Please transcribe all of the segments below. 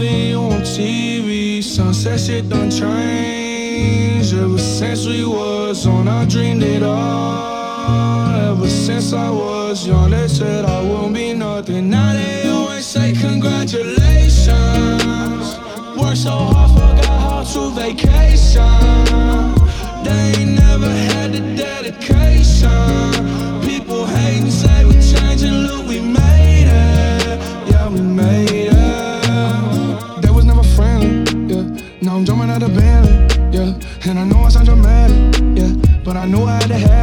TV. Sunset shit done changed. Ever since we was on, I dreamed it all. Ever since I was young, they said I won't be nothing. Now they always say congratulations. Worked so hard, forgot how to vacation. They ain't never had the dedication. People hating, say we changing, look, we made it. Yeah, we made it.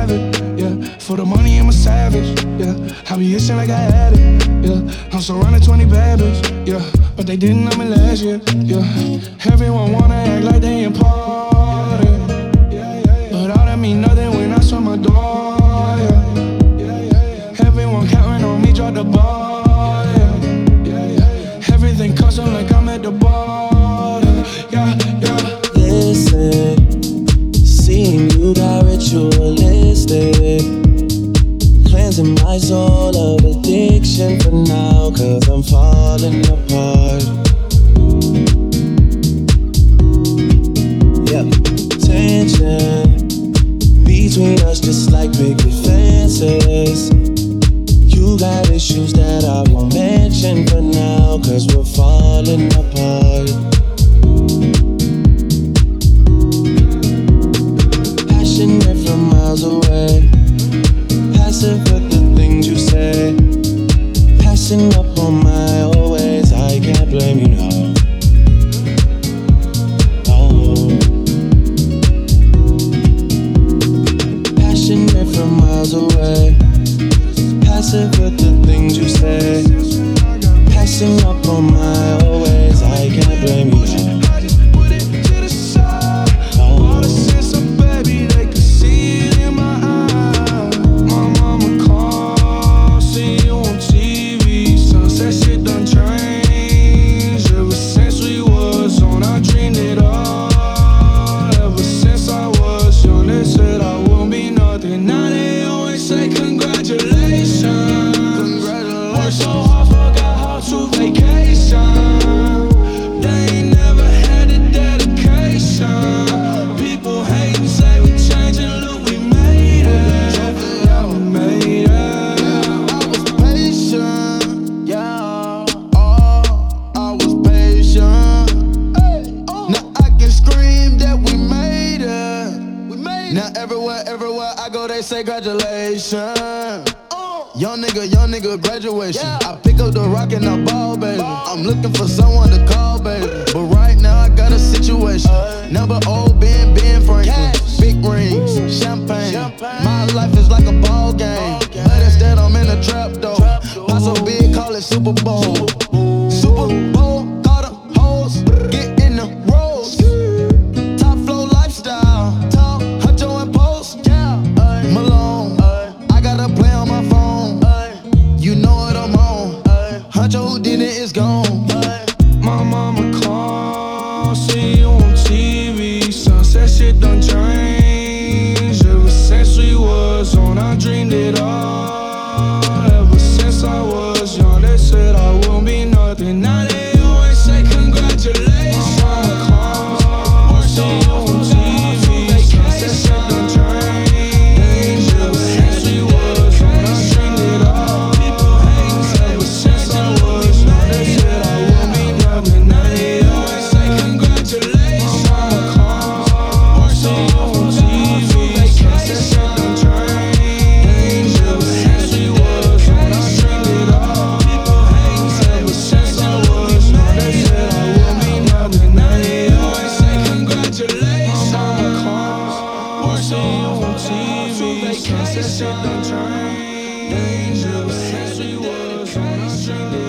It, yeah. For the money, I'm a savage, yeah. I be itching like I had it, yeah. I'm surrounded 20 bad bitch, yeah. But they didn't know me last year, yeah. Everyone wanna act like they important, but all that mean nothing when I saw my door, yeah. Everyone counting on me, drop the ball, yeah. Everything custom like I'm at the bar, yeah, yeah. Listen, seeing you got ritualistic. My soul of addiction for now, cause I'm falling apart. Yep, tension between us just like picket fences. You got issues that I won't mention for now, cause we're falling apart. Passing up on my always, I can't blame you now. Oh. Passionate from miles away. Passive with the things you say. Passing up on my always, everywhere, everywhere I go, they say congratulations. Young nigga, young nigga, graduation. I pick up the rock and I ball, baby. I'm looking for someone to call, baby. But right now I got a situation. Number old Ben, Ben Franklin. Big rings, champagne. My life is like a ball game. But instead I'm in a trap though. Not so big, call it Super Bowl. Huncho who did it is gone. Sunset shit since we was. on,